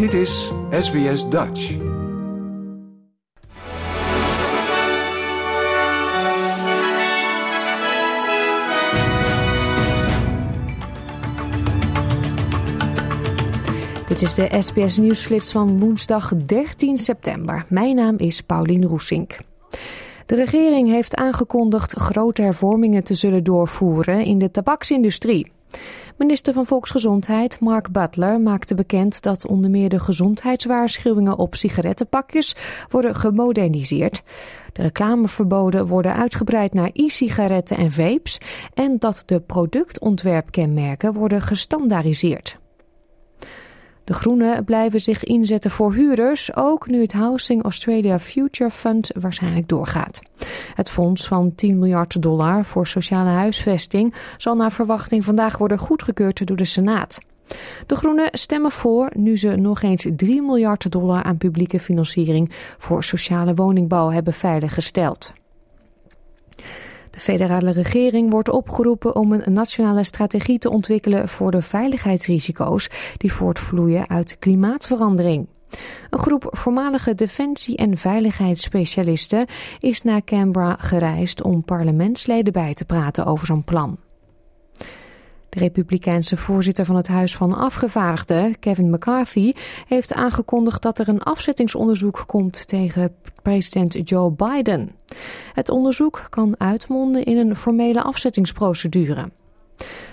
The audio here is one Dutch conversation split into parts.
Dit is SBS Dutch. Dit is de SBS Nieuwsflits van woensdag 13 september. Mijn naam is Paulien Roesink. De regering heeft aangekondigd grote hervormingen te zullen doorvoeren in de tabaksindustrie. Minister van Volksgezondheid Mark Butler maakte bekend dat onder meer de gezondheidswaarschuwingen op sigarettenpakjes worden gemoderniseerd. De reclameverboden worden uitgebreid naar e-sigaretten en vapes en dat de productontwerpkenmerken worden gestandaardiseerd. De Groenen blijven zich inzetten voor huurders, ook nu het Housing Australia Future Fund waarschijnlijk doorgaat. Het fonds van 10 miljard dollar voor sociale huisvesting zal naar verwachting vandaag worden goedgekeurd door de Senaat. De Groenen stemmen voor nu ze nog eens 3 miljard dollar aan publieke financiering voor sociale woningbouw hebben veiliggesteld. De federale regering wordt opgeroepen om een nationale strategie te ontwikkelen voor de veiligheidsrisico's die voortvloeien uit klimaatverandering. Een groep voormalige defensie- en veiligheidsspecialisten is naar Canberra gereisd om parlementsleden bij te praten over zo'n plan. De republikeinse voorzitter van het Huis van Afgevaardigden, Kevin McCarthy, heeft aangekondigd dat er een afzettingsonderzoek komt tegen president Joe Biden. Het onderzoek kan uitmonden in een formele afzettingsprocedure.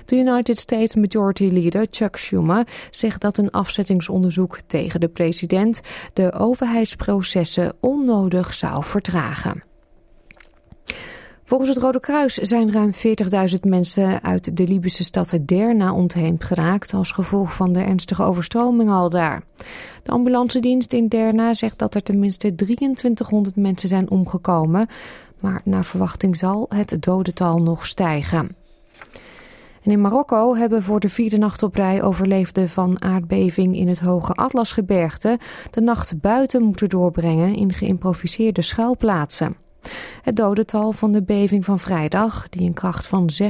De United States Majority Leader Chuck Schumer zegt dat een afzettingsonderzoek tegen de president de overheidsprocessen onnodig zou vertragen. Volgens het Rode Kruis zijn ruim 40.000 mensen uit de Libische stad Derna ontheemd geraakt als gevolg van de ernstige overstroming al daar. De ambulancedienst in Derna zegt dat er tenminste 2300 mensen zijn omgekomen, maar naar verwachting zal het dodental nog stijgen. En in Marokko hebben voor de vierde nacht op rij overleefden van aardbeving in het hoge Atlasgebergte de nacht buiten moeten doorbrengen in geïmproviseerde schuilplaatsen. Het dodental van de beving van vrijdag, die een kracht van 6,8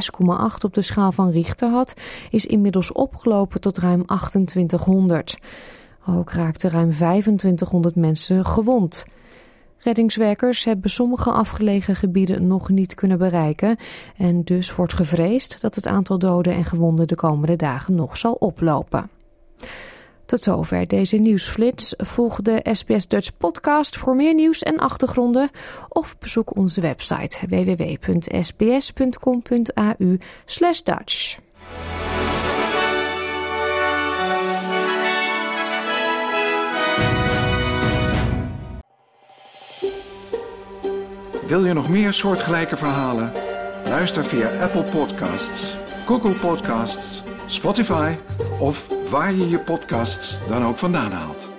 op de schaal van Richter had, is inmiddels opgelopen tot ruim 2800. Ook raakten ruim 2500 mensen gewond. Reddingswerkers hebben sommige afgelegen gebieden nog niet kunnen bereiken en dus wordt gevreesd dat het aantal doden en gewonden de komende dagen nog zal oplopen. Tot zover deze nieuwsflits. Volg de SBS Dutch podcast voor meer nieuws en achtergronden of bezoek onze website www.sbs.com.au Dutch. Wil je nog meer soortgelijke verhalen? Luister via Apple Podcasts, Google Podcasts, Spotify of waar je je podcasts dan ook vandaan haalt.